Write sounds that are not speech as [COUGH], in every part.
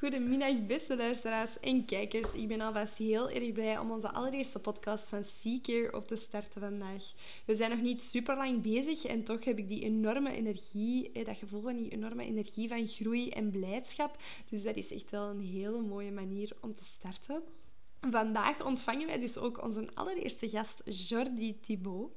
Goedemiddag, beste luisteraars en kijkers. Ik ben alvast heel erg blij om onze allereerste podcast van Seeker op te starten vandaag. We zijn nog niet super lang bezig en toch heb ik die enorme energie, dat gevoel van die enorme energie van groei en blijdschap. Dus dat is echt wel een hele mooie manier om te starten. Vandaag ontvangen wij dus ook onze allereerste gast, Jordi Thibault.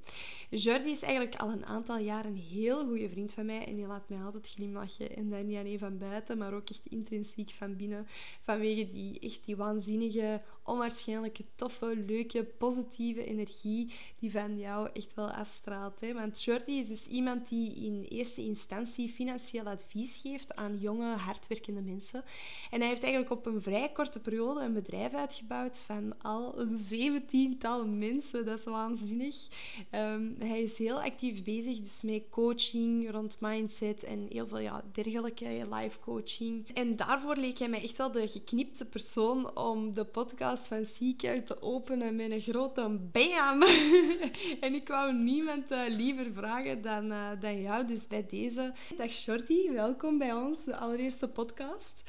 Jordi is eigenlijk al een aantal jaren een heel goede vriend van mij en die laat mij altijd glimlachen. En dat niet alleen van buiten, maar ook echt intrinsiek van binnen. Vanwege die echt die waanzinnige, onwaarschijnlijke, toffe, leuke, positieve energie die van jou echt wel afstraalt. Hè? Want Jordi is dus iemand die in eerste instantie financieel advies geeft aan jonge, hardwerkende mensen. En hij heeft eigenlijk op een vrij korte periode een bedrijf uitgebouwd van al een zeventiental mensen. Dat is waanzinnig. Ehm, hij is heel actief bezig dus met coaching rond mindset en heel veel ja, dergelijke live coaching. En daarvoor leek hij mij echt wel de geknipte persoon om de podcast van Seeker te openen met een grote bam. [LAUGHS] en ik wou niemand uh, liever vragen dan, uh, dan jou. Dus bij deze. Dag Shorty, welkom bij ons, de allereerste podcast.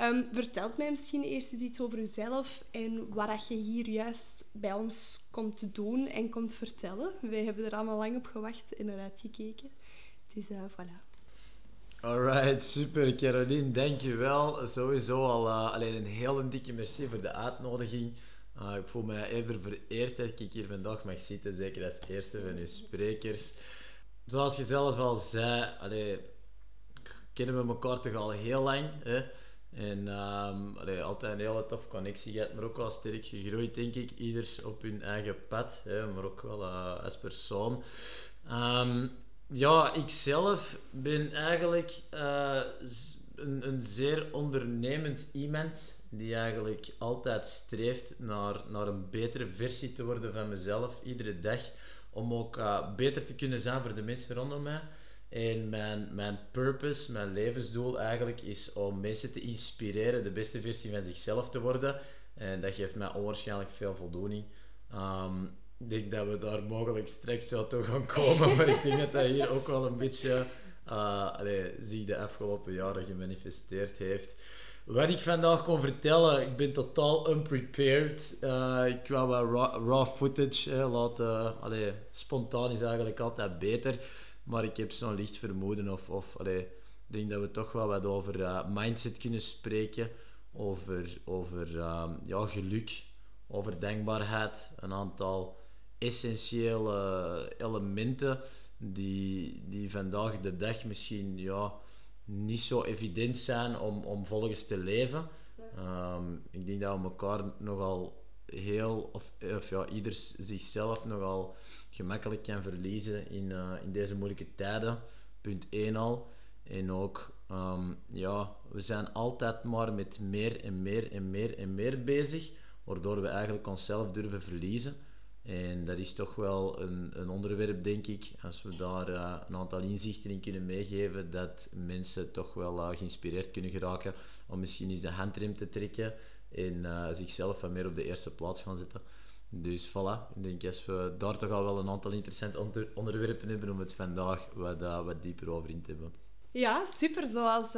Um, vertelt mij misschien eerst eens iets over uzelf en wat je hier juist bij ons komt doen en komt vertellen. Wij hebben er allemaal lang op gewacht en eruit gekeken. Dus uh, voilà. Alright, super Caroline, dankjewel. Sowieso al uh, alleen een hele dikke merci voor de uitnodiging. Uh, ik voel me eerder vereerd dat ik hier vandaag mag zitten, zeker als eerste van uw sprekers. Zoals je zelf al zei, allee, kennen we elkaar toch al heel lang. Hè? En um, altijd een hele tof connectie gehad, maar ook wel sterk gegroeid, denk ik. Ieders op hun eigen pad, hè, maar ook wel uh, als persoon. Um, ja, ik zelf ben eigenlijk uh, een, een zeer ondernemend iemand die eigenlijk altijd streeft naar, naar een betere versie te worden van mezelf, iedere dag. Om ook uh, beter te kunnen zijn voor de mensen rondom mij. En mijn, mijn purpose, mijn levensdoel eigenlijk, is om mensen te inspireren de beste versie van zichzelf te worden. En dat geeft mij onwaarschijnlijk veel voldoening. Um, ik denk dat we daar mogelijk straks wel toe gaan komen, maar ik denk dat dat hier ook wel een beetje uh, allee, zich de afgelopen jaren gemanifesteerd heeft. Wat ik vandaag kon vertellen, ik ben totaal unprepared. Uh, ik wou wel raw, footage laten. Spontaan is eigenlijk altijd beter. Maar ik heb zo'n licht vermoeden of, of allee, denk dat we toch wel wat over uh, mindset kunnen spreken. Over, over ja, geluk, over denkbaarheid. Een aantal essentiële elementen die, die vandaag de dag misschien ja, niet zo evident zijn om, om volgens te leven. Um, ik denk dat we elkaar nogal heel, of, ja, ieder zichzelf nogal gemakkelijk kan verliezen in, uh, in deze moeilijke tijden. Punt 1 al. En ook, um, ja, we zijn altijd maar met meer en meer en meer en meer bezig, waardoor we eigenlijk onszelf durven verliezen. En dat is toch wel een, een onderwerp, denk ik, als we daar uh, een aantal inzichten in kunnen meegeven, dat mensen toch wel uh, geïnspireerd kunnen geraken om misschien eens de handrem te trekken en uh, zichzelf wat meer op de eerste plaats gaan zetten. Dus voilà, ik denk als we daar toch al wel een aantal interessante onder onderwerpen hebben om het vandaag wat, wat dieper over in te hebben. Ja, super. Zoals,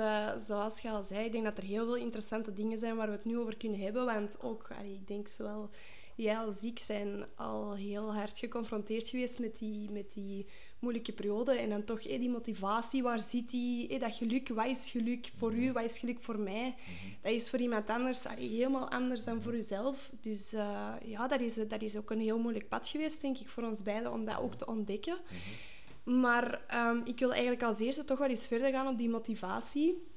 zoals je al zei, ik denk dat er heel veel interessante dingen zijn waar we het nu over kunnen hebben. Want ook, ik denk zowel jij als ik zijn al heel hard geconfronteerd geweest met die, met die moeilijke periode. En dan toch hey, die motivatie, waar zit die? Hey, dat geluk, wat is geluk voor u, wat is geluk voor mij? Dat is voor iemand anders helemaal anders dan voor uzelf. Dus uh, ja, dat is, dat is ook een heel moeilijk pad geweest, denk ik, voor ons beiden om dat ook te ontdekken. Maar um, ik wil eigenlijk als eerste toch wel eens verder gaan op die motivatie.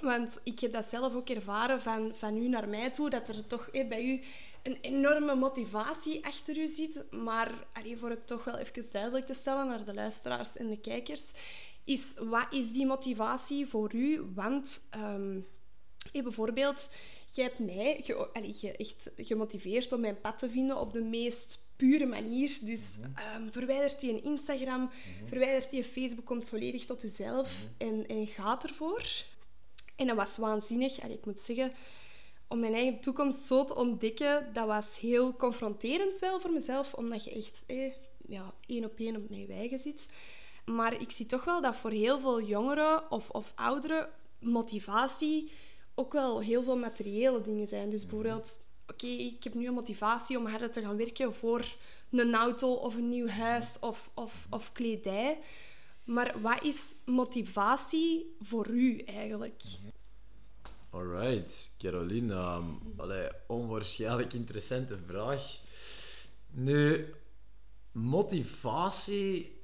Want ik heb dat zelf ook ervaren van, van u naar mij toe, dat er toch bij u een enorme motivatie achter u zit. Maar allee, voor het toch wel even duidelijk te stellen naar de luisteraars en de kijkers, is wat is die motivatie voor u? Want um, bijvoorbeeld, jij hebt mij ge, allee, ge, echt gemotiveerd om mijn pad te vinden op de meest pure manier. Dus um, verwijdert die een Instagram, mm -hmm. verwijdert die Facebook, komt volledig tot uzelf mm -hmm. en, en gaat ervoor. En dat was waanzinnig. Allee, ik moet zeggen, om mijn eigen toekomst zo te ontdekken, dat was heel confronterend wel voor mezelf, omdat je echt eh, ja, één op één op mijn wijgen zit. Maar ik zie toch wel dat voor heel veel jongeren of, of ouderen motivatie ook wel heel veel materiële dingen zijn. Dus bijvoorbeeld, oké, ik heb nu een motivatie om harder te gaan werken voor een auto of een nieuw huis of, of, of kledij. Maar wat is motivatie voor u eigenlijk? Alright, Caroline. Um, allee, onwaarschijnlijk interessante vraag. Nu, motivatie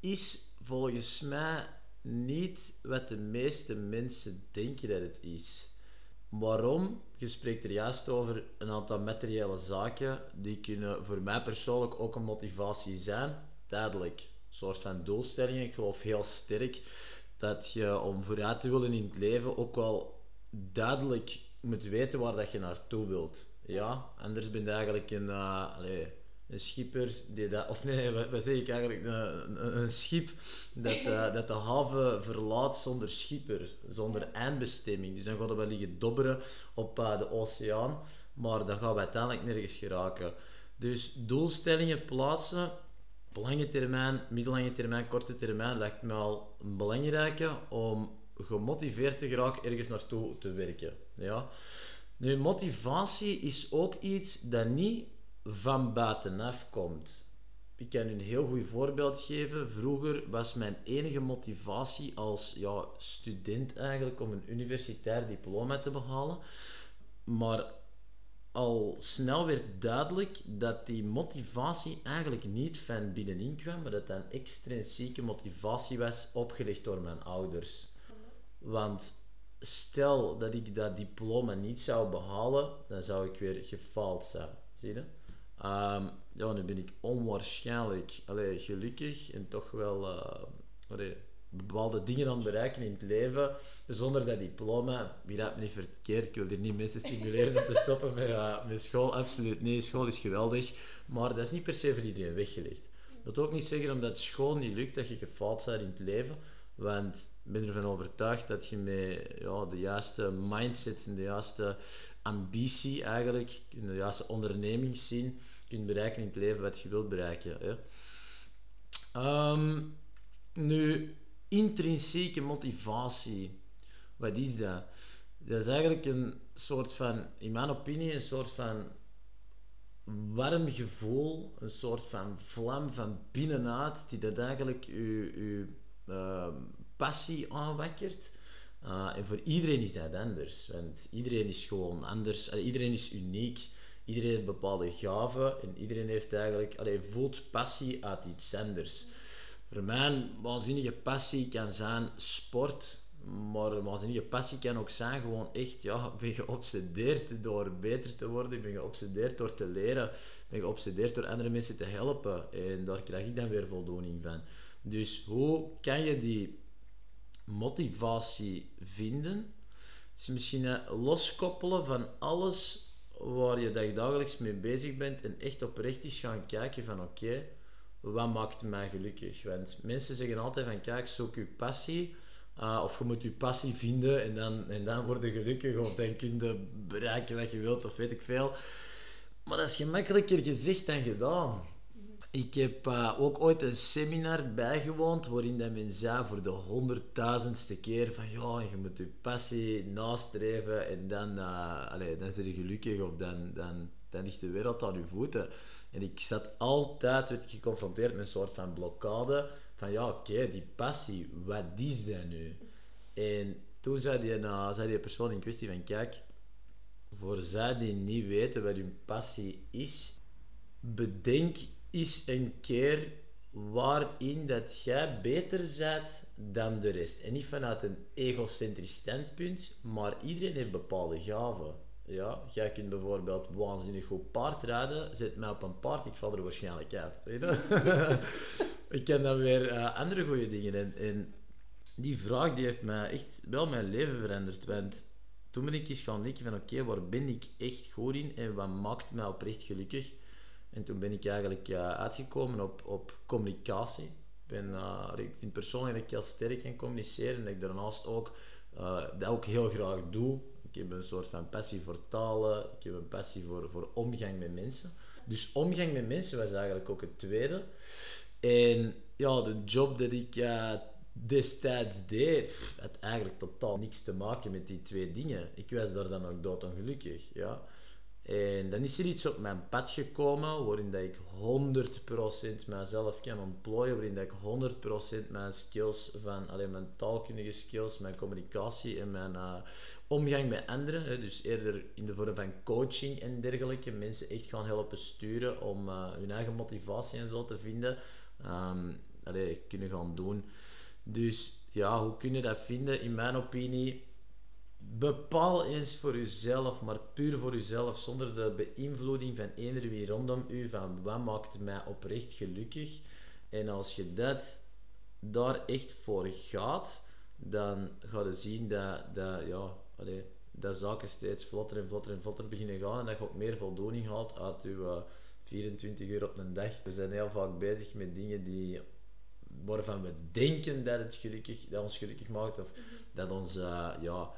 is volgens mij niet wat de meeste mensen denken dat het is. Waarom? Je spreekt er juist over een aantal materiële zaken die kunnen voor mij persoonlijk ook een motivatie zijn. Tijdelijk. Een soort van doelstellingen. Ik geloof heel sterk dat je om vooruit te willen in het leven ook wel duidelijk moet weten waar dat je naartoe wilt. Ja, anders ben je eigenlijk een, uh, allez, een schipper die dat, of nee, wat, zeg ik eigenlijk? Een, een, schip dat, uh, [LAUGHS] dat de haven verlaat zonder schipper, zonder eindbestemming. Dus dan gaan we wel liggen dobberen op uh, de oceaan, maar dan gaan we uiteindelijk nergens geraken. Dus doelstellingen plaatsen, op lange termijn, middellange termijn, korte termijn, lijkt me al belangrijk om gemotiveerd te geraken ergens naartoe te werken. Ja? Nu, motivatie is ook iets dat niet van buitenaf komt. Ik kan u een heel goed voorbeeld geven. Vroeger was mijn enige motivatie als ja, student eigenlijk om een universitair diploma te behalen. Maar al snel werd duidelijk dat die motivatie eigenlijk niet van binnenin kwam, maar dat dat een extrinsieke motivatie was opgelegd door mijn ouders. Want stel dat ik dat diploma niet zou behalen, dan zou ik weer gefaald zijn. Zie je? Um, ja, nu ben ik onwaarschijnlijk allee, gelukkig en toch wel uh, bepaalde dingen aan het bereiken in het leven zonder dat diploma. Wie dat me niet verkeerd, ik wil hier niet mensen stimuleren om te stoppen met, uh, met school, absoluut nee, school is geweldig, maar dat is niet per se voor iedereen weggelegd. Dat wil ook niet zeggen omdat school niet lukt dat je gefaald bent in het leven, want ik ben ervan overtuigd dat je met ja, de juiste mindset en de juiste ambitie eigenlijk, in de juiste ondernemingszin, kunt bereiken in het leven wat je wilt bereiken. Hè. Um, nu, intrinsieke motivatie, wat is dat? Dat is eigenlijk een soort van, in mijn opinie, een soort van warm gevoel, een soort van vlam van binnenuit, die dat eigenlijk je, uh, passie aanwakkert. Uh, en voor iedereen is dat anders, want iedereen is gewoon anders, iedereen is uniek. Iedereen heeft bepaalde gaven en iedereen heeft eigenlijk, allee, voelt passie uit iets anders. Voor mij waanzinnige passie kan zijn sport, maar waanzinnige passie kan ook zijn gewoon echt, ja, ben geobsedeerd door beter te worden, ben geobsedeerd door te leren, ben geobsedeerd door andere mensen te helpen en daar krijg ik dan weer voldoening van. Dus hoe kan je die motivatie vinden? Is misschien loskoppelen van alles waar je dagelijks mee bezig bent en echt oprecht is gaan kijken van oké, wat maakt mij gelukkig? Want mensen zeggen altijd van kijk, zoek je passie. Uh, of je moet je passie vinden en dan, en dan word je gelukkig of dan kun je bereiken wat je wilt of weet ik veel. Maar dat is gemakkelijker gezegd dan gedaan. Ik heb uh, ook ooit een seminar bijgewoond waarin dat men zei voor de honderdduizendste keer van ja, je moet je passie nastreven en dan, uh, allez, dan ben je gelukkig of dan, dan, dan ligt de wereld aan je voeten. En ik zat altijd werd geconfronteerd met een soort van blokkade van ja, oké, die passie, wat is dat nu? En toen zei die, uh, zei die persoon in kwestie van kijk, voor zij die niet weten wat hun passie is, bedenk is een keer waarin dat jij beter bent dan de rest. En niet vanuit een egocentrisch standpunt, maar iedereen heeft bepaalde gaven. Ja, jij kunt bijvoorbeeld waanzinnig goed paardrijden. Zet mij op een paard, ik val er waarschijnlijk uit. [LAUGHS] ik ken dan weer uh, andere goede dingen. En, en, die vraag die heeft mij echt wel mijn leven veranderd. Want toen ben ik eens gaan denken van oké, waar ben ik echt goed in en wat maakt mij oprecht gelukkig? En toen ben ik eigenlijk uitgekomen op, op communicatie. Ik, ben, uh, ik vind persoonlijk dat ik heel sterk kan communiceren en dat ik daarnaast ook, uh, dat ook heel graag doe. Ik heb een soort van passie voor talen, ik heb een passie voor, voor omgang met mensen. Dus omgang met mensen was eigenlijk ook het tweede. En ja, de job dat ik destijds deed, had eigenlijk totaal niks te maken met die twee dingen. Ik was daar dan ook doodongelukkig, ja. En dan is er iets op mijn pad gekomen waarin dat ik 100% mijzelf kan ontplooien, waarin dat ik 100% mijn skills van alleen mijn taalkundige skills, mijn communicatie en mijn uh, omgang met anderen, hè, dus eerder in de vorm van coaching en dergelijke, mensen echt gaan helpen sturen om uh, hun eigen motivatie en zo te vinden, um, allee, kunnen gaan doen. Dus ja, hoe kun je dat vinden? In mijn opinie, bepaal eens voor jezelf, maar puur voor jezelf, zonder de beïnvloeding van eender wie rondom u, van wat maakt mij oprecht gelukkig. En als je dat daar echt voor gaat, dan ga je zien dat, dat, ja, allee, dat zaken steeds vlotter en vlotter en vlotter beginnen gaan en dat je ook meer voldoening haalt uit je uh, 24 uur op een dag. We zijn heel vaak bezig met dingen die waarvan we denken dat het gelukkig, dat ons gelukkig maakt of dat ons uh, ja,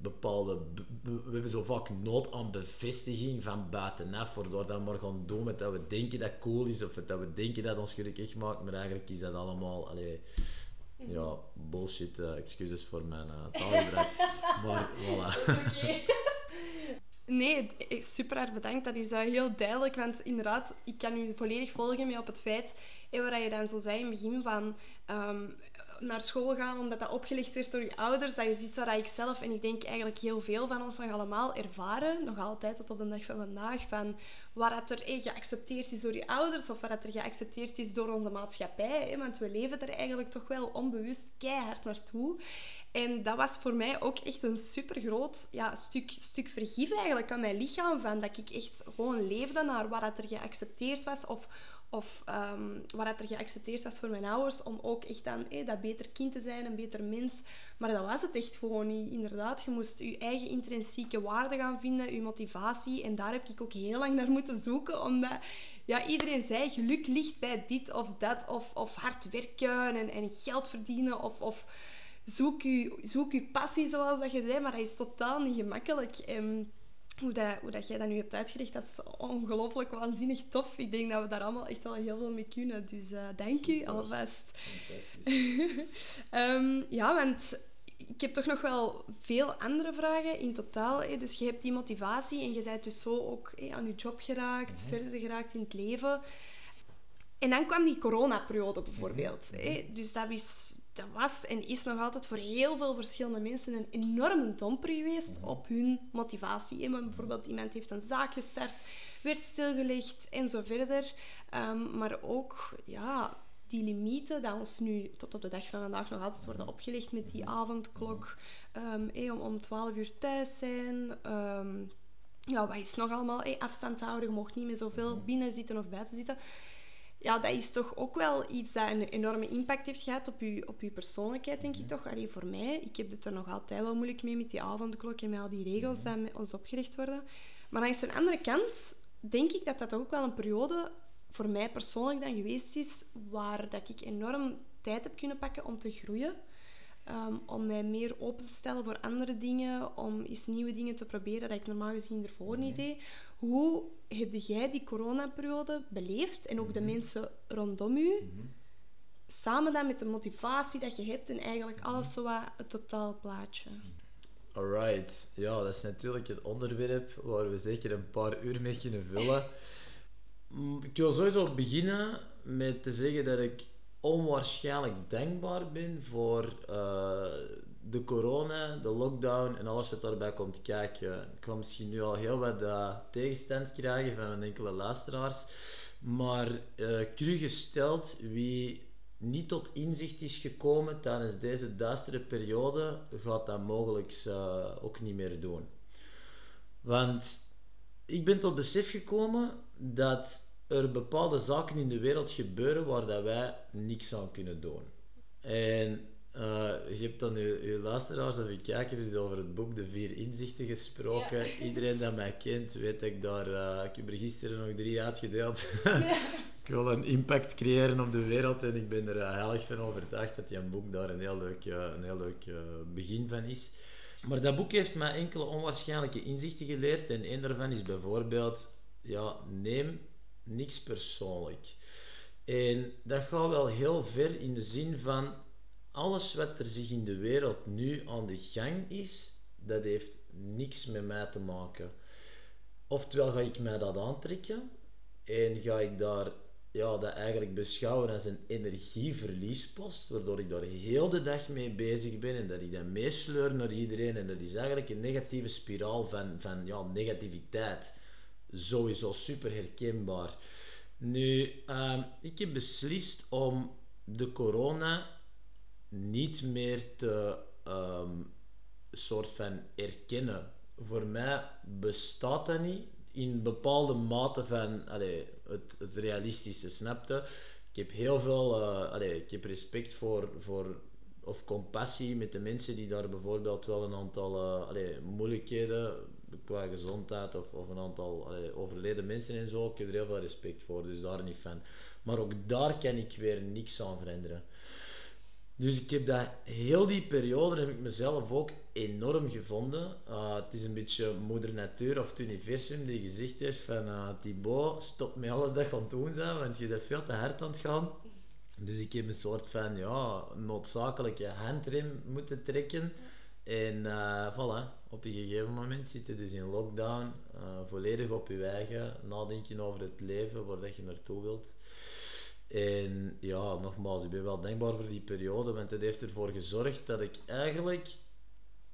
bepaalde we hebben zo vaak nood aan bevestiging van buitenaf waardoor dat maar gaan doen met dat we denken dat cool is of dat we denken dat ons gelukkig maakt maar eigenlijk is dat allemaal allee, ja, bullshit uh, excuses voor mijn uh, taalgebruik [LAUGHS] maar voilà [LAUGHS] Nee, super hard bedankt. Dat is uh, heel duidelijk. Want inderdaad, ik kan u volledig volgen mee op het feit... En waar je dan zo zei in het begin van... Um, naar school gaan omdat dat opgelegd werd door je ouders. Dat je ziet waar ik zelf, en ik denk eigenlijk heel veel van ons nog allemaal ervaren, nog altijd tot op de dag van vandaag, van wat er eh, geaccepteerd is door je ouders of wat er geaccepteerd is door onze maatschappij. Hè? Want we leven er eigenlijk toch wel onbewust keihard naartoe. En dat was voor mij ook echt een super groot ja, stuk, stuk vergif eigenlijk aan mijn lichaam. Van dat ik echt gewoon leefde naar wat er geaccepteerd was. Of of um, wat er geaccepteerd was voor mijn ouders, om ook echt dan hey, dat beter kind te zijn, een beter mens. Maar dat was het echt gewoon niet. Inderdaad, je moest je eigen intrinsieke waarde gaan vinden, je motivatie. En daar heb ik ook heel lang naar moeten zoeken, omdat ja, iedereen zei, geluk ligt bij dit of dat, of, of hard werken en, en geld verdienen, of... of zoek je, zoek je passie, zoals dat je zei, maar dat is totaal niet gemakkelijk. En hoe, dat, hoe dat jij dat nu hebt uitgelegd, dat is ongelooflijk waanzinnig tof. Ik denk dat we daar allemaal echt wel heel veel mee kunnen. Dus uh, dank u alvast. um, [LAUGHS] ja, want ik heb toch nog wel veel andere vragen in totaal. Hè. Dus je hebt die motivatie en je bent dus zo ook hè, aan je job geraakt, mm -hmm. verder geraakt in het leven. En dan kwam die coronaperiode bijvoorbeeld. Mm -hmm. hè. Dus dat is dat was en is nog altijd voor heel veel verschillende mensen een enorme domper geweest op hun motivatie. bijvoorbeeld iemand heeft een zaak gestart, werd stilgelegd en zo verder. Um, maar ook ja, die limieten die ons nu tot op de dag van vandaag nog altijd worden opgelegd met die avondklok. Um, om, om 12 uur thuis zijn. Um, ja, wat is nog allemaal? Hey, afstand houden, je mocht niet meer zoveel binnen zitten of buiten zitten ja, dat is toch ook wel iets dat een enorme impact heeft gehad op je, op uw persoonlijkheid, denk ik toch. Allee, voor mij, ik heb het er nog altijd wel moeilijk mee met die avondklok en met al die regels die met ons opgericht worden. Maar langs de andere kant denk ik dat dat ook wel een periode voor mij persoonlijk dan geweest is waar dat ik enorm tijd heb kunnen pakken om te groeien. Um, om mij meer open te stellen voor andere dingen, om eens nieuwe dingen te proberen dat ik normaal gezien ervoor niet deed. Hoe heb jij die coronaperiode beleefd en ook de mhm. mensen rondom u? Mhm. Samen dan met de motivatie dat je hebt en eigenlijk mhm. alles zo wat het totaalplaatje. Alright, ja, dat is natuurlijk het onderwerp waar we zeker een paar uur mee kunnen vullen. Mm, ik wil sowieso beginnen met te zeggen dat ik onwaarschijnlijk dankbaar ben voor uh, de corona, de lockdown en alles wat daarbij komt kijken. Ik ga misschien nu al heel wat uh, tegenstand krijgen van enkele luisteraars. Maar uh, cru gesteld, wie niet tot inzicht is gekomen tijdens deze duistere periode, gaat dat mogelijk uh, ook niet meer doen. Want ik ben tot besef gekomen dat er bepaalde zaken in de wereld gebeuren waar dat wij niks aan kunnen doen. En uh, je hebt dan je, je luisteraars of je kijkers over het boek De Vier Inzichten gesproken. [LAUGHS] Iedereen dat mij kent weet dat ik daar... Uh, ik heb er gisteren nog drie uitgedeeld. Ja. [LAUGHS] ik wil een impact creëren op de wereld en ik ben er uh, heilig van overtuigd dat die een boek daar een heel leuk, een heel leuk begin van is. Maar dat boek heeft mij enkele onwaarschijnlijke inzichten geleerd en een daarvan is bijvoorbeeld... Ja, neem niks persoonlijk. En dat gaat wel heel ver in de zin van alles wat er zich in de wereld nu aan de gang is, dat heeft niks met mij te maken. Oftewel ga ik mij dat aantrekken en ga ik daar ja, dat eigenlijk beschouwen als een energieverliespost, waardoor ik daar heel de dag mee bezig ben en dat ik dat meesleur naar iedereen. En dat is eigenlijk een negatieve spiraal van, van ja, negativiteit. Sowieso super herkenbaar. Nu, uh, ik heb beslist om de corona niet meer te um, soort van erkennen. Voor mij bestaat dat niet in bepaalde mate van het, realistische, snapte. Ik heb heel veel allee, ik heb respect voor, voor of compassie met de mensen die daar bijvoorbeeld wel een aantal allee, moeilijkheden qua gezondheid of, of een aantal overleden mensen en zo. Ik heb er heel veel respect voor, dus daar niet van. Maar ook daar kan ik weer niks aan veranderen. Dus ik heb dat heel die periode heb ik mezelf ook enorm gevonden. Uh, het is een beetje moeder natuur of het universum die gezegd heeft van uh, Thibaut, stop met alles dat je aan het doen bent, want je bent veel te hard aan het gaan. Dus ik heb een soort van ja, noodzakelijke handrem moeten trekken. En uh, voilà, op een gegeven moment zit je dus in lockdown, volledig op je eigen, nadenken over het leven, waar dat je naartoe wilt. En ja, nogmaals, ik ben wel dankbaar voor die periode, want het heeft ervoor gezorgd dat ik eigenlijk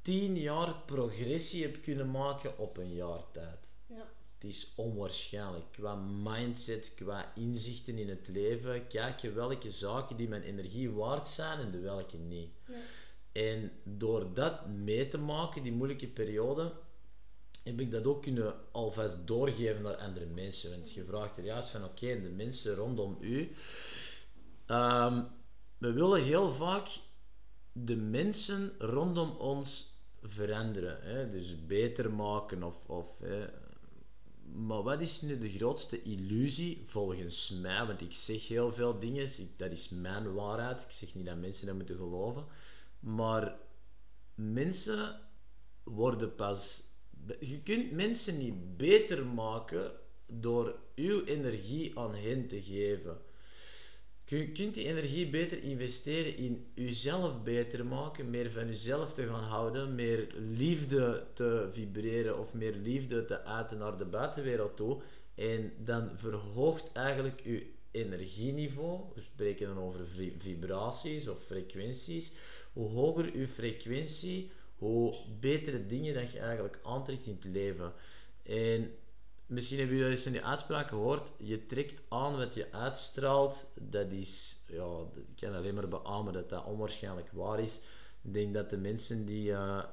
tien jaar progressie heb kunnen maken op een jaar tijd. Ja. Het is onwaarschijnlijk. Qua mindset, qua inzichten in het leven, kijk je welke zaken die mijn energie waard zijn en de welke niet. Ja. En door dat mee te maken, die moeilijke periode, heb ik dat ook kunnen alvast doorgeven naar andere mensen. Want je vraagt er juist van, oké, de mensen rondom u. Um, we willen heel vaak de mensen rondom ons veranderen. Hè? Dus beter maken of... of? Maar wat is nu de grootste illusie volgens mij? Want ik zeg heel veel dingen, dat is mijn waarheid. Ik zeg niet dat mensen dat moeten geloven. Maar mensen worden pas je kunt mensen niet beter maken door uw energie aan hen te geven. Je kunt die energie beter investeren in uzelf beter maken, meer van uzelf te gaan houden, meer liefde te vibreren of meer liefde te uiten naar de buitenwereld toe. En dan verhoogt eigenlijk uw energieniveau. We spreken dan over vibraties of frequenties. Hoe hoger uw frequentie, hoe betere dingen dat je eigenlijk aantrekt in het leven. En misschien hebben jullie eens van die uitspraak gehoord. Je trekt aan wat je uitstraalt. Dat is, ja, ik kan alleen maar beamen dat dat onwaarschijnlijk waar is. Ik denk dat de mensen die uh,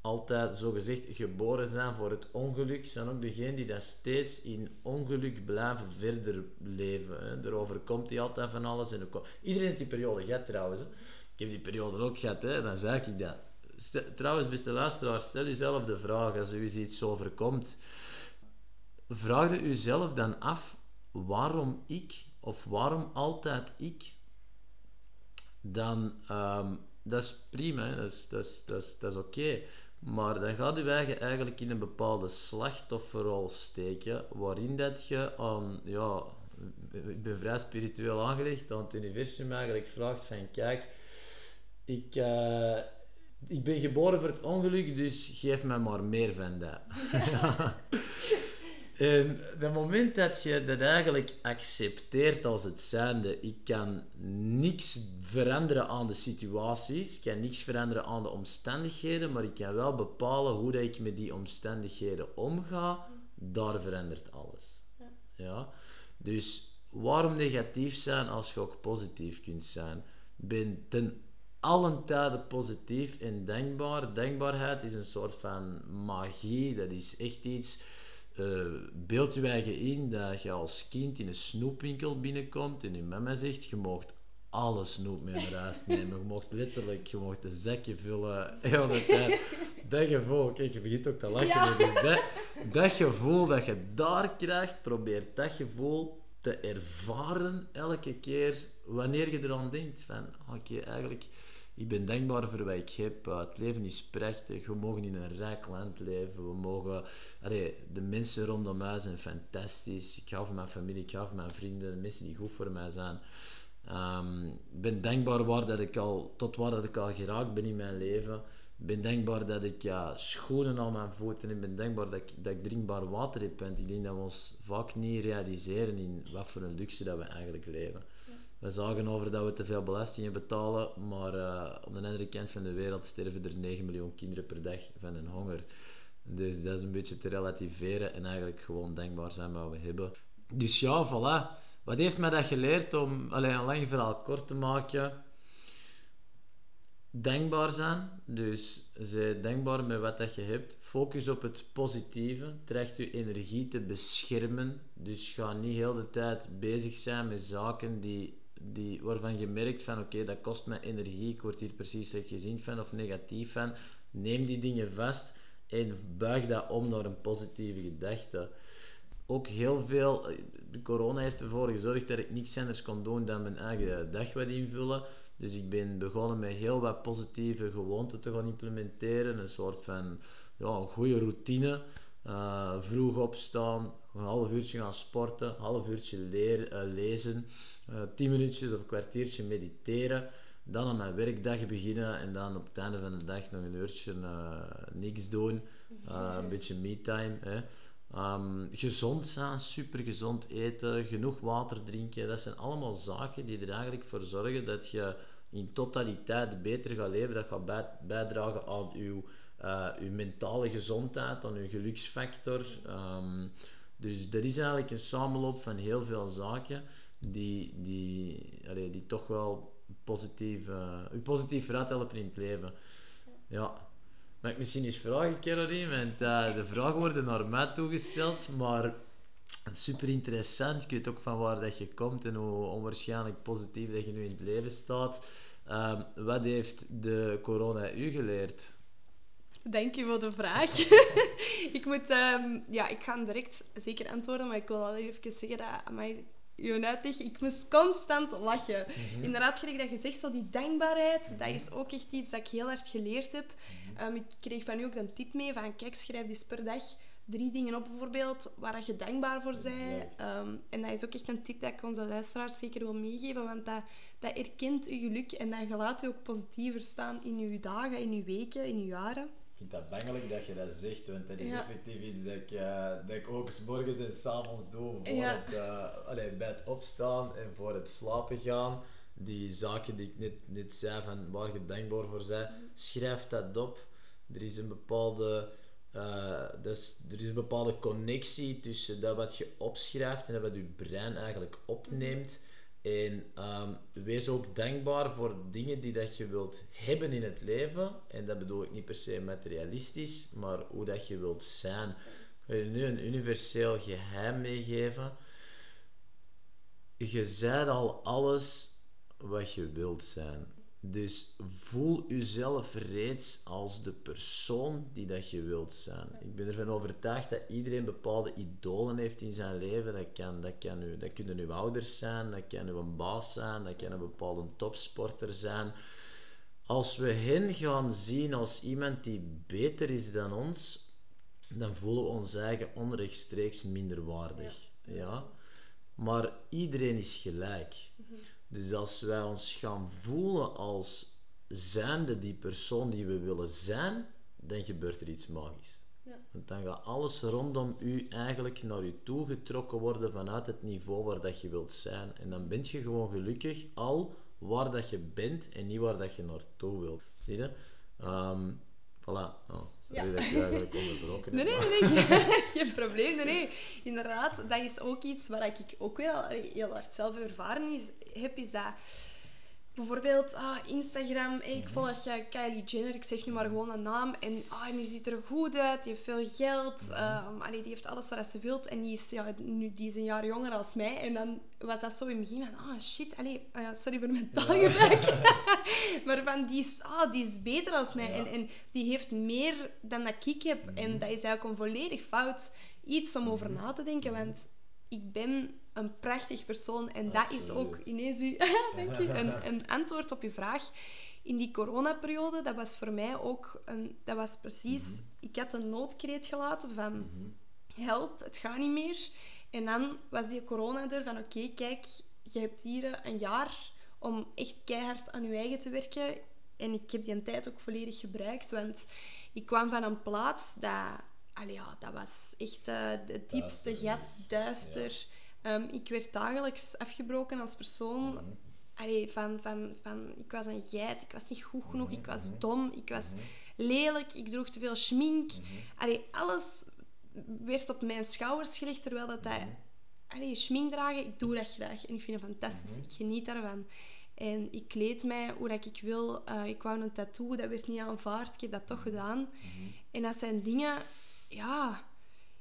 altijd zogezegd geboren zijn voor het ongeluk, zijn ook degenen die dat steeds in ongeluk blijven verder leven. Hè. Erover komt hij altijd van alles. En Iedereen heeft die periode gehad trouwens. Ik heb die periode ook gehad, hè. dan zei ik dat trouwens, beste luisteraars, stel jezelf de vraag als u iets overkomt. Vraag u uzelf dan af waarom ik of waarom altijd ik. Dan, um, dat is prima, dat is, dat is, dat is, oké. Maar dan gaat u eigen eigenlijk in een bepaalde slachtofferrol steken, waarin dat je aan, ja, ik ben vrij spiritueel aangelegd, aan het universum eigenlijk vraagt van, kijk, ik, uh, ik ben geboren voor het ongeluk, dus geef me maar meer van dat. [LAUGHS] En het moment dat je dat eigenlijk accepteert als het zijnde, ik kan niks veranderen aan de situaties, ik kan niks veranderen aan de omstandigheden, maar ik kan wel bepalen hoe dat ik met die omstandigheden omga, daar verandert alles. Ja. ja? Dus waarom negatief zijn als je ook positief kunt zijn? Ben ten allen tijden positief en denkbaar. Denkbaarheid is een soort van magie. Dat is echt iets. Uh, beeld je eigen in dat je als kind in een snoepwinkel binnenkomt en je mama zegt: Je mocht alle snoep mee naar huis nemen. Je mocht letterlijk je mocht een zakje vullen. Heel de tijd. [LAUGHS] Dat gevoel, kijk, je begint ook te lachen. Dus dat, dat gevoel dat je daar krijgt, probeer dat gevoel te ervaren elke keer wanneer je eraan denkt. Van, oké, eigenlijk ik ben dankbaar voor wat ik heb. Uh, het leven is prachtig. We mogen in een rijk land leven. We mogen... De mensen rondom mij zijn fantastisch. Ik hou van mijn familie, ik hou van mijn vrienden. De mensen die goed voor mij zijn. Ehm, ik ben dankbaar waar dat ik al, tot waar dat ik al geraakt ben in mijn leven. Ik ben dankbaar dat ik ja, schoenen aan mijn voeten heb. Ik ben dankbaar dat ik, dat ik drinkbaar water heb. Ik denk dat we ons vaak niet realiseren in wat voor een luxe dat we eigenlijk leven. We zagen over dat we te veel belastingen betalen, maar uh, aan de andere kant van de wereld sterven er 9 miljoen kinderen per dag van een honger. Dus dat is een beetje te relativeren en eigenlijk gewoon denkbaar zijn wat we hebben. Dus ja, voilà. Wat heeft mij dat geleerd om, alleen een lang verhaal kort te maken? Denkbaar zijn. Dus zij denkbaar met wat dat je hebt. Focus op het positieve. Tracht je energie te beschermen. Dus ga niet heel de tijd bezig zijn met zaken die, die, waarvan je merkt van oké, dat kost me energie. Ik word hier precies gezien van of negatief van. Neem die dingen vast en buig dat om naar een positieve gedachte. Ook heel veel, de corona heeft ervoor gezorgd dat ik niks anders kon doen dan mijn eigen dag wat invullen. Dus ik ben begonnen met heel wat positieve gewoonten te gaan implementeren. Een soort van ja, een goede routine. Uh, vroeg opstaan, een half uurtje gaan sporten, een half uurtje leer, uh, lezen, uh, tien minuutjes of een kwartiertje mediteren. Dan aan mijn werkdag beginnen en dan op het einde van de dag nog een uurtje niks doen. een beetje me-time. Um, gezond zijn, super gezond eten, genoeg water drinken. Dat zijn allemaal zaken die er eigenlijk voor zorgen dat je in totaliteit beter gaat leven. Dat gaat bijdragen aan je, uh, uw mentale gezondheid, aan uw geluksfactor. Um, dus dat is eigenlijk een samenloop van heel veel zaken die, die, die toch wel positief, uh, u positief helpen in het leven. Ja. Mag ik misschien eens vragen, Caroline? Want uh, de vragen worden naar mij toegesteld, maar super interessant. Ik weet ook van waar dat je komt en hoe onwaarschijnlijk positief dat je nu in het leven staat. Um, wat heeft de corona u geleerd? Dank je voor de vraag. [LAUGHS] ik moet, um, ja, ik ga direct zeker antwoorden, maar ik wil al even zeggen dat mij je uitleg, ik moest constant lachen. Mm Inderdaad, gelijk dat je zegt, zo die dankbaarheid, dat is ook echt iets dat ik heel hard geleerd heb. Um, ik kreeg van u ook een tip mee van, kijk, schrijf dus per dag drie dingen op bijvoorbeeld waar je dankbaar voor bent. Um, en dat is ook echt een tip dat ik onze luisteraars zeker wil meegeven, want dat, dat erkent je geluk en dat je laat je ook positiever staan in je dagen, in je weken, in je jaren. Ik vind dat bangelijk dat je dat zegt, want dat is effectief iets dat ik, uh, dat ik ook s morgens en s avonds doe voor het uh, bij het opstaan en voor het slapen gaan. Die zaken die ik net, net zei, van waar je dankbaar voor bent, schrijf dat op. Er is een bepaalde uh, dus er is een bepaalde connectie tussen dat wat je opschrijft en dat wat je brein eigenlijk opneemt. En um, wees ook dankbaar voor dingen die dat je wilt hebben in het leven. En dat bedoel ik niet per se materialistisch, maar hoe dat je wilt zijn. Ik ga je nu een universeel geheim meegeven. Je zijt al alles wat je wilt zijn. Dus voel jezelf reeds als de persoon die dat je wilt zijn. Ik ben ervan overtuigd dat iedereen bepaalde idolen heeft in zijn leven. Dat, kan, dat, kan u, dat kunnen uw ouders zijn, dat kan uw baas zijn, dat kan een bepaalde topsporter zijn. Als we hen gaan zien als iemand die beter is dan ons, dan voelen we ons eigen onrechtstreeks minderwaardig. Ja. ja? Maar iedereen is gelijk. Mhm. Dus als wij ons gaan voelen als zijnde die persoon die we willen zijn, dan gebeurt er iets magisch. Ja. Want dan gaat alles rondom u eigenlijk naar u toe getrokken worden vanuit het niveau waar dat je wilt zijn. En dan ben je gewoon gelukkig al waar dat je bent en niet waar dat je naartoe wilt. Zie je? Um, Voilà. Oh, sorry ja. dat ik eigenlijk onderbroken Nee, nee, nee. [LAUGHS] [LAUGHS] geen probleem. Nee, nee. Inderdaad, dat is ook iets waar ik ook wel heel hard zelf ervaren is, heb, is dat bijvoorbeeld ah, Instagram, ik mhm. volg ja, Kylie Jenner, ik zeg nu maar gewoon een naam. En ah, die ziet er goed uit, die heeft veel geld, um, die heeft alles wat ze wilt. En die is, ja, nu, die is een jaar jonger als mij. En dan was dat zo in het begin van, ah shit, allee, uh, sorry voor mijn taalgebruik. [LAUGHS] [LAUGHS] maar van, die is, ah, die is beter als mij. En, en die heeft meer dan dat ik heb. En mhm. dat is eigenlijk een volledig fout iets om over na te denken. Want ik ben een prachtig persoon. En dat is ook ineens [LAUGHS] u, een, [LAUGHS] een antwoord op je vraag. In die coronaperiode, dat was voor mij ook een, dat was precies, mhm. ik had een noodkreet gelaten van mhm. help, het gaat niet meer. En dan was die corona er van oké, kijk, je hebt hier een jaar om echt keihard aan je eigen te werken. En ik heb die tijd ook volledig gebruikt, want ik kwam van een plaats dat... Allee, ja, dat was echt uh, het diepste gat, duister. Ehm, ik werd dagelijks afgebroken als persoon. Mhm. Allee, van, van, van, ik was een geit, ik was niet goed genoeg, ik was mhm. dom, ik was mhm. lelijk, ik droeg te veel schmink. Allee, alles werd op mijn schouders gelegd, terwijl dat... dat allee, schmink dragen, ik doe dat graag. En ik vind het fantastisch. Ik geniet daarvan. En ik kleed mij hoe dat ik wil. Uh, ik wou een tattoo, dat werd niet aanvaard. Ik heb dat toch gedaan. En dat zijn dingen... Ja...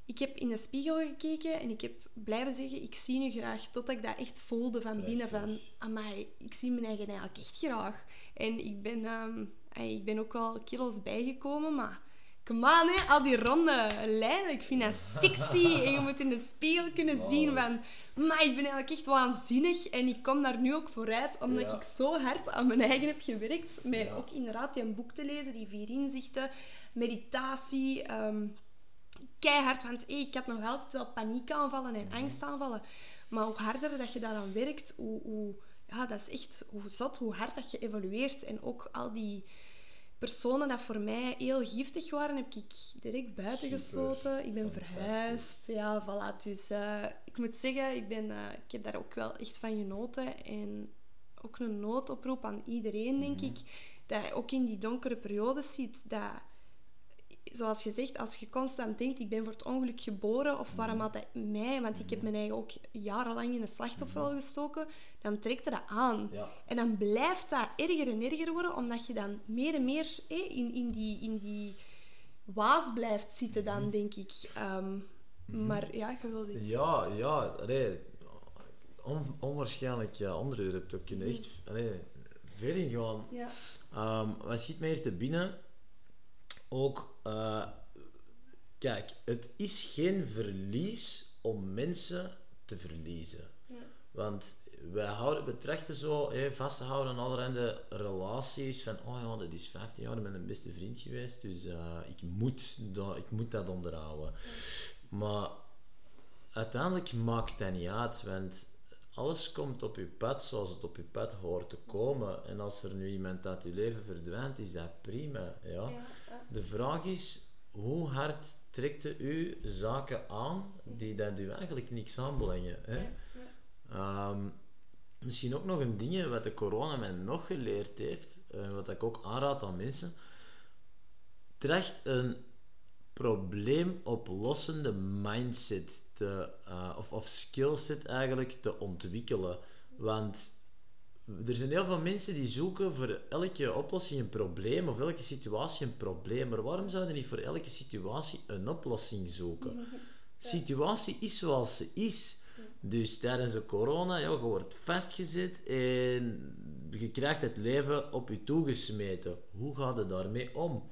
Ik heb in de spiegel gekeken en ik heb blijven zeggen, ik zie nu graag. Totdat ik dat echt voelde van binnen. Van, amai, ik zie mijn eigen eigenlijk echt graag. En ik ben, um, ik ben ook wel kilo's bijgekomen, maar Come on, hè. al die ronde lijnen. Ik vind dat sexy. En je moet in de spiegel kunnen zien van... Maar ik ben eigenlijk echt waanzinnig. En ik kom daar nu ook vooruit, omdat ik zo hard aan mijn eigen heb gewerkt. Met ook inderdaad een boek te lezen, die vier inzichten. Meditatie. Um, keihard, want hey, ik had nog altijd wel paniekaanvallen en mhm. angstaanvallen. Maar hoe harder dat je daaraan werkt, hoe, hoe, ja, dat is echt hoe zot, hoe hard dat je evolueert. En ook al die personen dat voor mij heel giftig waren, heb ik direct buiten gesloten. Ik ben verhuisd. Ja, voilà. Dus uh, ik moet zeggen, ik, ben, uh, ik heb daar ook wel echt van genoten. En ook een noodoproep aan iedereen, denk mhm. ik. Dat je ook in die donkere periodes ziet dat zoals gezegd, als je constant denkt, ik ben voor het ongeluk geboren, of waarom had hij mij, want ik heb mijn eigen ook jarenlang in een slachtofferrol gestoken, dan trekt dat aan. En dan blijft dat erger en erger worden, omdat je dan meer en meer in, in, die, in die waas blijft zitten dan, mhm. denk ik. Um, maar ja, je wil iets. Ja, ja, nee, on, onwaarschijnlijk ja, andere hebt ook kunnen echt nee, ver ingaan. Ja. Um, wat schiet mij hier te binnen? Ook uh, kijk, het is geen verlies om mensen te verliezen. Ja. Want wij houden, betrachten zo, hey, vasthouden aan allerhande relaties van, oh ja, dat is 15 jaar met een beste vriend geweest, dus uh, ik, moet dat, ik moet dat onderhouden. Maar uiteindelijk maakt dat niet uit, want alles komt op je pad zoals het op je pad hoort te komen. En als er nu iemand uit je leven verdwijnt, is dat prima. Ja. ja. De vraag is, hoe hard trekt u zaken aan die dat u eigenlijk niks aanbrengen? Hè? Ja, ehm, misschien ook nog een ding wat de corona mij nog geleerd heeft, uh, wat ik ook aanraad aan mensen. Tracht een probleemoplossende mindset te, uh, of, of skillset eigenlijk te ontwikkelen. Want er zijn heel veel mensen die zoeken voor elke oplossing een probleem of elke situatie een probleem. Maar waarom zouden niet voor elke situatie een oplossing zoeken? [LAUGHS] De situatie is zoals ze is. Dus tijdens de corona, ja, je wordt vastgezet en je krijgt het leven op je toegesmeten. Hoe gaat het daarmee om?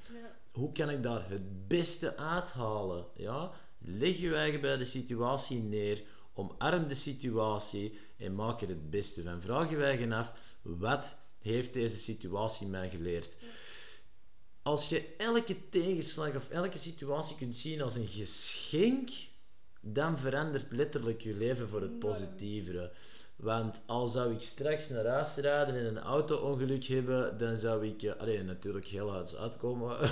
Hoe kan ik daar het beste uithalen? Ja? Leg je eigen bij de situatie neer, omarm de situatie en maak er het beste van. Vraag je eigen af, wat heeft deze situatie mij geleerd? Als je elke tegenslag of elke situatie kunt zien als een geschenk, dan verandert letterlijk je leven voor het positievere. Want al zou ik straks naar huis rijden en een auto-ongeluk hebben, dan zou ik... Uh, natuurlijk heel hard uitkomen. [LAUGHS]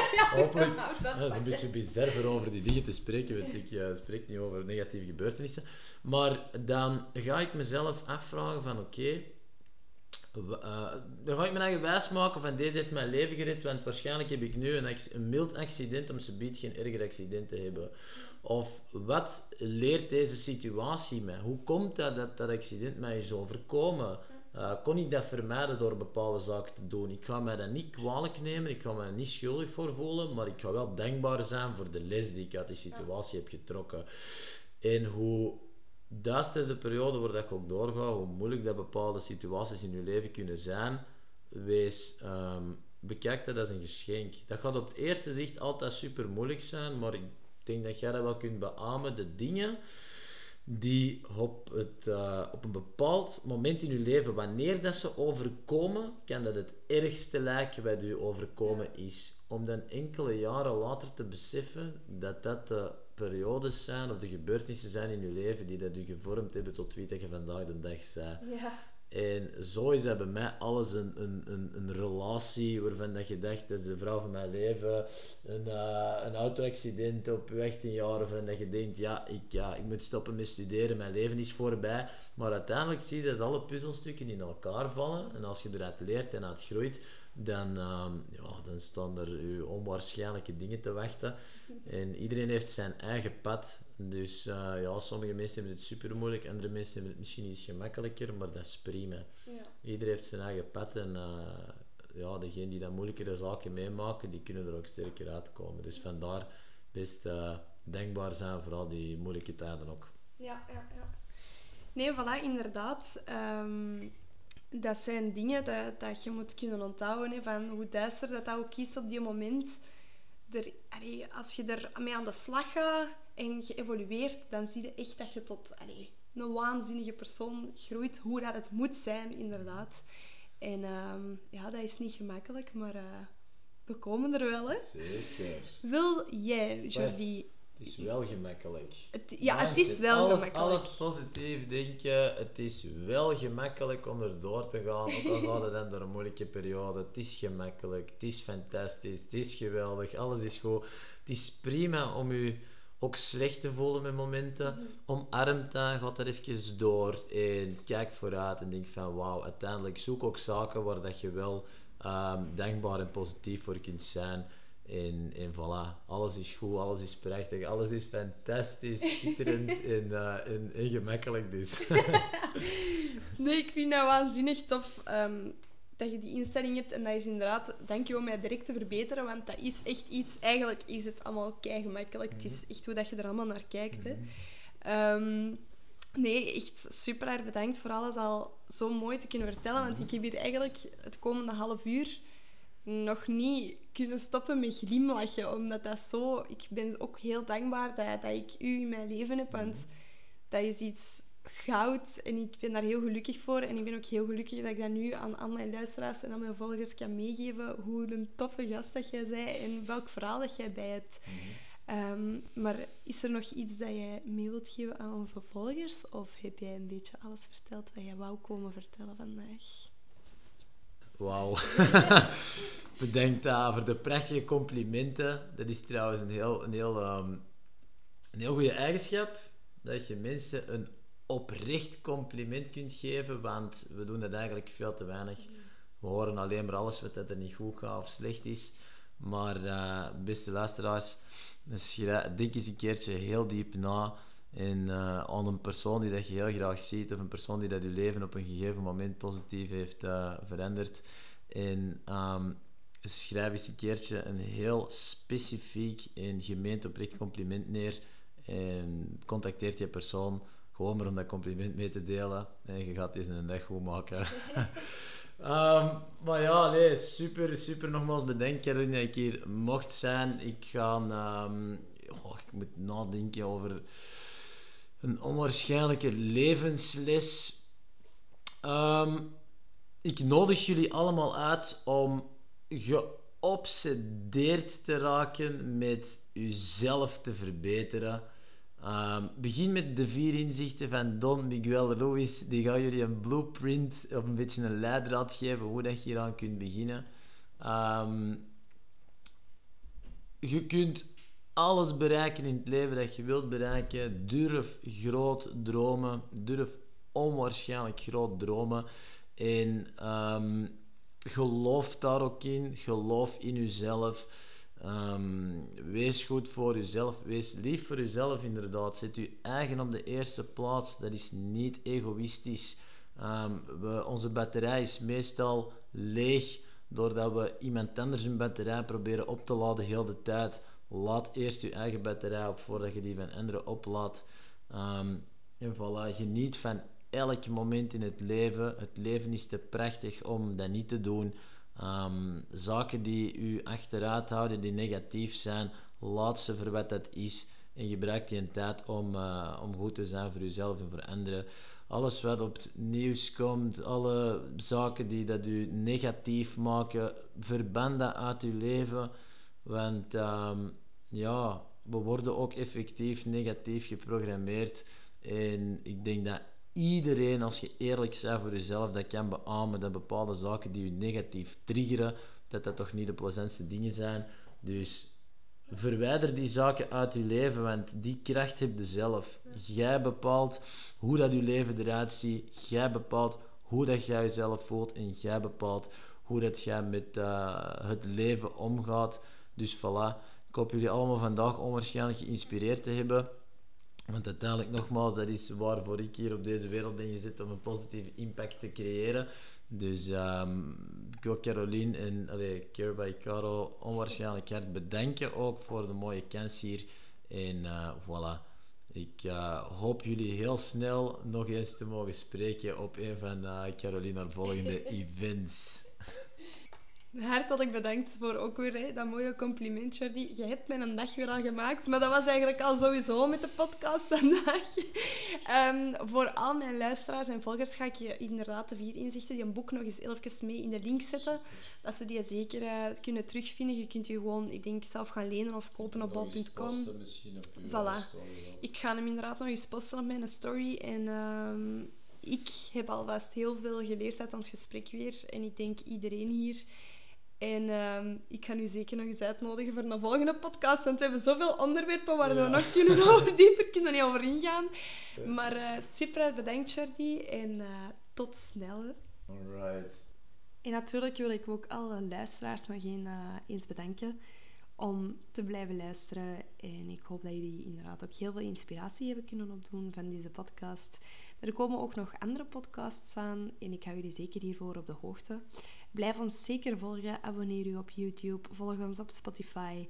[LAUGHS] Hopelijk. dat is een beetje bizar over die dingen te spreken, want ik uh, spreek niet over negatieve gebeurtenissen. Maar dan ga ik mezelf afvragen van oké, uh, dan ga ik me eigen wijs maken van deze heeft mijn leven gered, want waarschijnlijk heb ik nu een, een mild accident om ze biedt geen erger accident te hebben. Of wat leert deze situatie mij? Hoe komt dat dat, dat accident mij is overkomen? Uh, kon ik dat vermijden door bepaalde zaken te doen? Ik ga mij dat niet kwalijk nemen, ik ga mij niet schuldig voor voelen, maar ik ga wel dankbaar zijn voor de les die ik uit die situatie heb getrokken. En hoe duister de periode waar dat ik ook doorga, hoe moeilijk dat bepaalde situaties in je leven kunnen zijn, wees, um, bekijk dat als een geschenk. Dat gaat op het eerste zicht altijd super moeilijk zijn, maar ik denk dat jij dat wel kunt beamen. De dingen die op, het, uh, op een bepaald moment in je leven, wanneer dat ze overkomen, kan dat het ergste lijken wat u overkomen is. Om dan enkele jaren later te beseffen dat dat de periodes zijn of de gebeurtenissen zijn in je leven die dat u gevormd hebben tot wie dat je vandaag de dag bent. Ja. En zo is mij alles een, een, een, een relatie waarvan dat je dacht, dat is de vrouw van mijn leven. Een, uh, een auto-accident op je 18 jaar waarvan dat je denkt, ja ik, ja, ik moet stoppen met studeren, mijn leven is voorbij. Maar uiteindelijk zie je dat alle puzzelstukken in elkaar vallen. En als je eruit leert en uit groeit, dan, uh, ja, dan staan er je onwaarschijnlijke dingen te wachten. En iedereen heeft zijn eigen pad. Dus uh, ja, sommige mensen hebben het super moeilijk, andere mensen hebben het misschien iets gemakkelijker, maar dat is prima. Ja. Iedereen heeft zijn eigen pad en uh, ja, degenen die dat moeilijkere zaken meemaken, die kunnen er ook sterker uitkomen. Dus vandaar best uh, denkbaar zijn, vooral die moeilijke tijden ook. Ja, ja, ja. Nee, voilà, inderdaad. Um, dat zijn dingen dat, dat je moet kunnen onthouden. Hè, van hoe duister dat, dat ook is op die moment. Er, allee, als je er mee aan de slag gaat en je evolueert, dan zie je echt dat je tot allee, een waanzinnige persoon groeit. Hoe dat het moet zijn, inderdaad. En um, ja, dat is niet gemakkelijk, maar uh, we komen er wel, hè. Zeker. Wil jij, Jordi... Het is wel gemakkelijk. Het, ja, het is wel alles, gemakkelijk. Alles positief denken. Het is wel gemakkelijk om er door te gaan. Ook al gaat het dan door een moeilijke periode. Het is gemakkelijk. Het is fantastisch. Het is geweldig. Alles is goed. Het is prima om je ook slecht te voelen met momenten. Mm -hmm. Omarm dan, gaat er even door. En kijk vooruit en denk van wauw, uiteindelijk zoek ook zaken waar dat je wel um, dankbaar en positief voor kunt zijn. En, en voilà, alles is goed, alles is prachtig, alles is fantastisch, schitterend [LAUGHS] en, uh, en, en, gemakkelijk dus. [LAUGHS] nee, ik vind dat waanzinnig tof um, dat je die instelling hebt. En dat is inderdaad, dank je om mij direct te verbeteren, want dat is echt iets, eigenlijk is het allemaal kei gemakkelijk. Mm -hmm. Het is echt hoe dat je er allemaal naar kijkt. Mm -hmm. hè. Um, nee, echt super erg bedankt voor alles al zo mooi te kunnen vertellen, want ik heb hier eigenlijk het komende half uur nog niet kunnen stoppen met glimlachen. Omdat dat zo... Ik ben ook heel dankbaar dat, dat ik u in mijn leven heb. Want dat is iets goud. En ik ben daar heel gelukkig voor. En ik ben ook heel gelukkig dat ik dat nu aan, mijn luisteraars en aan mijn volgers kan meegeven. Hoe een toffe gast dat jij zei. En welk verhaal dat jij bij hebt. Um, maar is er nog iets dat jij mee wilt geven aan onze volgers? Of heb jij een beetje alles verteld wat jij wou komen vertellen vandaag? Wauw. [LAUGHS] Bedankt uh, voor de prachtige complimenten. Dat is trouwens een heel, een heel, um, een heel goede eigenschap. Dat je mensen een oprecht compliment kunt geven, want we doen dat eigenlijk veel te weinig. We horen alleen maar alles wat er niet goed gaat of slecht is. Maar uh, beste luisteraars, denk eens een keertje heel diep na. En uh, aan een persoon die dat je heel graag ziet, of een persoon die dat je leven op een gegeven moment positief heeft uh, veranderd. En um, schrijf eens een keertje een heel specifiek en gemeend oprecht compliment neer. En contacteert je persoon gewoon maar om dat compliment mee te delen. En je gaat deze een dag goed maken. um, [LAUGHS] maar ja, nee, super, super nogmaals bedankt Caroline dat ik hier mocht zijn. Ik ga... Um, oh, ik moet nadenken over een onwaarschijnlijke levensles. Um, ik nodig jullie allemaal uit om geobsedeerd te raken met jezelf te verbeteren. Um, begin met de vier inzichten van Don Miguel Ruiz. Die gaan jullie een blueprint of een beetje een leidraad geven hoe dat je hieraan kunt beginnen. Um, je kunt alles bereiken in het leven dat je wilt bereiken. Durf groot dromen. Durf onwaarschijnlijk groot dromen. En um, geloof daar ook in. Geloof in jezelf. Um, wees goed voor jezelf. Wees lief voor jezelf, inderdaad. Zet je eigen op de eerste plaats. Dat is niet egoïstisch. We, onze batterij is meestal leeg doordat we iemand anders een batterij proberen op te laden heel de tijd. Laat eerst je eigen batterij op voordat je die van anderen oplaadt. Um, en voilà, geniet van elk moment in het leven. Het leven is te prachtig om dat niet te doen. Um, zaken die u achteruit houden, die negatief zijn, laat ze voor wat dat is. En gebruik die tijd om, uh, om goed te zijn voor uzelf en voor anderen. Alles wat op het nieuws komt, alle zaken die dat u negatief maken, verban dat uit uw leven. Want um, ja, we worden ook effectief negatief geprogrammeerd. En ik denk dat iedereen, als je eerlijk bent voor jezelf, dat kan beamen dat bepaalde zaken die je negatief triggeren, dat dat toch niet de plezantste dingen zijn. Dus verwijder die zaken uit je leven, want die kracht heb je zelf. Jij bepaalt hoe dat je leven eruit ziet. Jij bepaalt hoe dat jij jezelf voelt en jij bepaalt hoe dat jij met uh, het leven omgaat. Dus voilà. Ik hoop jullie allemaal vandaag onwaarschijnlijk geïnspireerd te hebben. Want uiteindelijk, nogmaals, dat is waarvoor ik hier op deze wereld ben gezet om een positieve impact te creëren. Dus um, ik wil Caroline en allee, Care by Caro onwaarschijnlijk hard bedanken ook voor de mooie kans hier. En uh, voilà. Ik uh, hoop jullie heel snel nog eens te mogen spreken op een van uh, Caroline volgende [LAUGHS] events. Hartelijk bedankt voor ook weer hè, dat mooie compliment, Jordi. Je hebt mijn dag weer al gemaakt, maar dat was eigenlijk al sowieso met de podcast vandaag. um, [LAUGHS] voor al mijn luisteraars en volgers ga ik je inderdaad de vier inzichten, die een boek nog eens even mee in de link zetten, dat ze die zeker uh, kunnen terugvinden. Je kunt je gewoon, ik denk, zelf gaan lenen of kopen op bol.com. Voilà. Ik ga hem inderdaad nog eens posten op mijn story en... Um, ik heb alvast heel veel geleerd uit ons gesprek weer. En ik denk iedereen hier. En uh, ik ga u zeker nog eens uitnodigen voor een volgende podcast. Want we hebben zoveel onderwerpen waar we nog kunnen [LAUGHS] over, [LAUGHS] dieper kunnen niet over ingaan. Maar uh, super bedankt, Jordi. En uh, tot snel. Alright. En natuurlijk wil ik ook alle luisteraars nog eens bedanken om te blijven luisteren. En ik hoop dat jullie inderdaad ook heel veel inspiratie hebben kunnen opdoen van deze podcast. Er komen ook nog andere podcasts aan en ik hou jullie zeker hiervoor op de hoogte. Blijf ons zeker volgen, abonneer u op YouTube, volg ons op Spotify.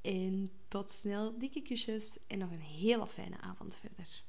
En tot snel, dikke kusjes en nog een hele fijne avond verder.